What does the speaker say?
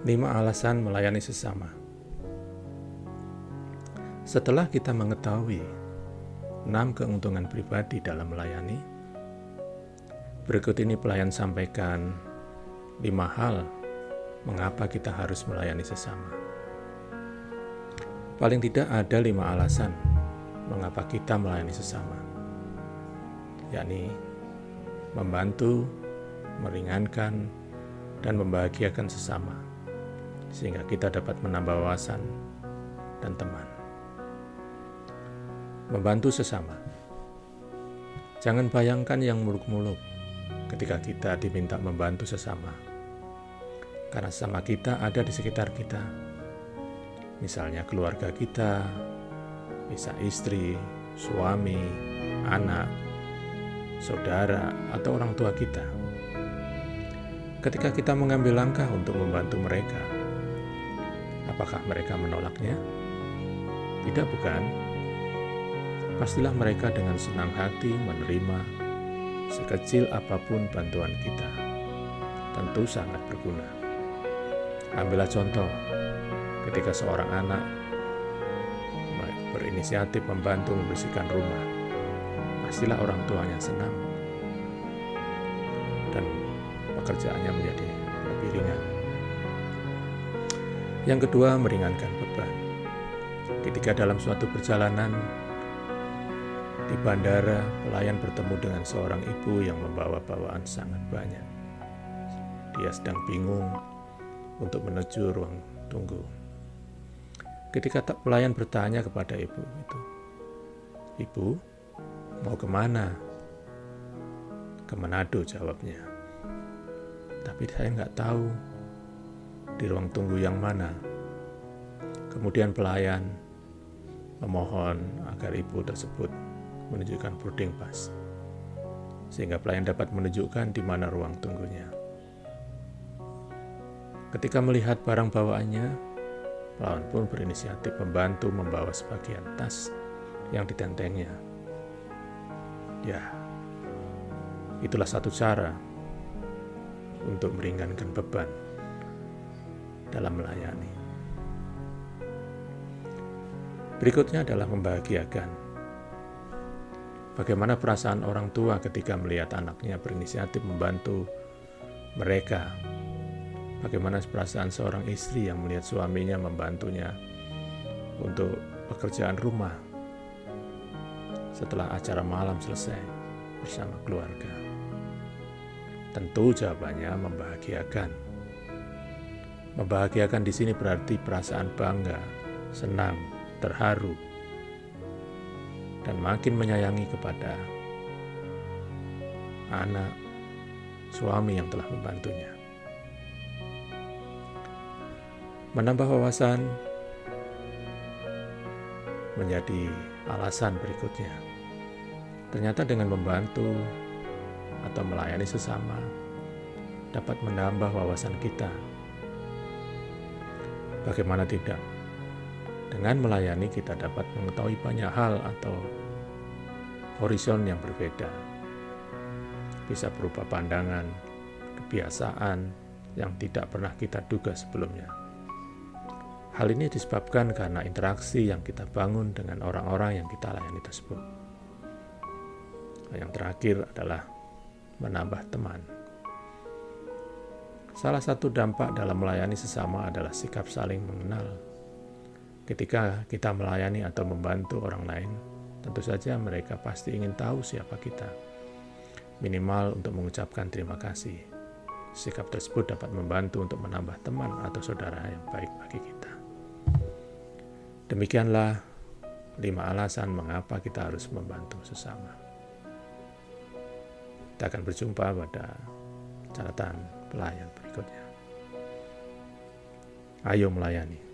5 alasan melayani sesama. Setelah kita mengetahui 6 keuntungan pribadi dalam melayani, berikut ini pelayan sampaikan 5 hal mengapa kita harus melayani sesama. Paling tidak ada 5 alasan mengapa kita melayani sesama, yakni membantu, meringankan, dan membahagiakan sesama sehingga kita dapat menambah wawasan dan teman. Membantu sesama. Jangan bayangkan yang muluk-muluk ketika kita diminta membantu sesama. Karena sesama kita ada di sekitar kita. Misalnya keluarga kita, bisa istri, suami, anak, saudara, atau orang tua kita. Ketika kita mengambil langkah untuk membantu mereka, Apakah mereka menolaknya? Tidak, bukan. Pastilah mereka dengan senang hati menerima sekecil apa pun bantuan kita. Tentu sangat berguna. Ambillah contoh ketika seorang anak berinisiatif membantu membersihkan rumah. Pastilah orang tuanya senang dan pekerjaannya menjadi lebih ringan. Yang kedua, meringankan beban. Ketika dalam suatu perjalanan di bandara, pelayan bertemu dengan seorang ibu yang membawa bawaan sangat banyak. Dia sedang bingung untuk menuju ruang tunggu. Ketika tak pelayan bertanya kepada ibu itu, Ibu, mau ke mana? Ke Manado jawabnya. Tapi saya nggak tahu di ruang tunggu yang mana. Kemudian pelayan memohon agar ibu tersebut menunjukkan boarding pass, sehingga pelayan dapat menunjukkan di mana ruang tunggunya. Ketika melihat barang bawaannya, pelayan pun berinisiatif membantu membawa sebagian tas yang ditentengnya. Ya, itulah satu cara untuk meringankan beban dalam melayani. Berikutnya adalah membahagiakan. Bagaimana perasaan orang tua ketika melihat anaknya berinisiatif membantu mereka? Bagaimana perasaan seorang istri yang melihat suaminya membantunya untuk pekerjaan rumah setelah acara malam selesai bersama keluarga? Tentu jawabannya membahagiakan. Membahagiakan di sini berarti perasaan bangga, senang, terharu, dan makin menyayangi kepada anak, suami yang telah membantunya. Menambah wawasan menjadi alasan berikutnya. Ternyata dengan membantu atau melayani sesama dapat menambah wawasan kita Bagaimana tidak? Dengan melayani kita dapat mengetahui banyak hal atau horizon yang berbeda. Bisa berupa pandangan, kebiasaan yang tidak pernah kita duga sebelumnya. Hal ini disebabkan karena interaksi yang kita bangun dengan orang-orang yang kita layani tersebut. Yang terakhir adalah menambah teman. Salah satu dampak dalam melayani sesama adalah sikap saling mengenal. Ketika kita melayani atau membantu orang lain, tentu saja mereka pasti ingin tahu siapa kita. Minimal untuk mengucapkan terima kasih. Sikap tersebut dapat membantu untuk menambah teman atau saudara yang baik bagi kita. Demikianlah lima alasan mengapa kita harus membantu sesama. Kita akan berjumpa pada catatan pelayan berikutnya. Ayo melayani.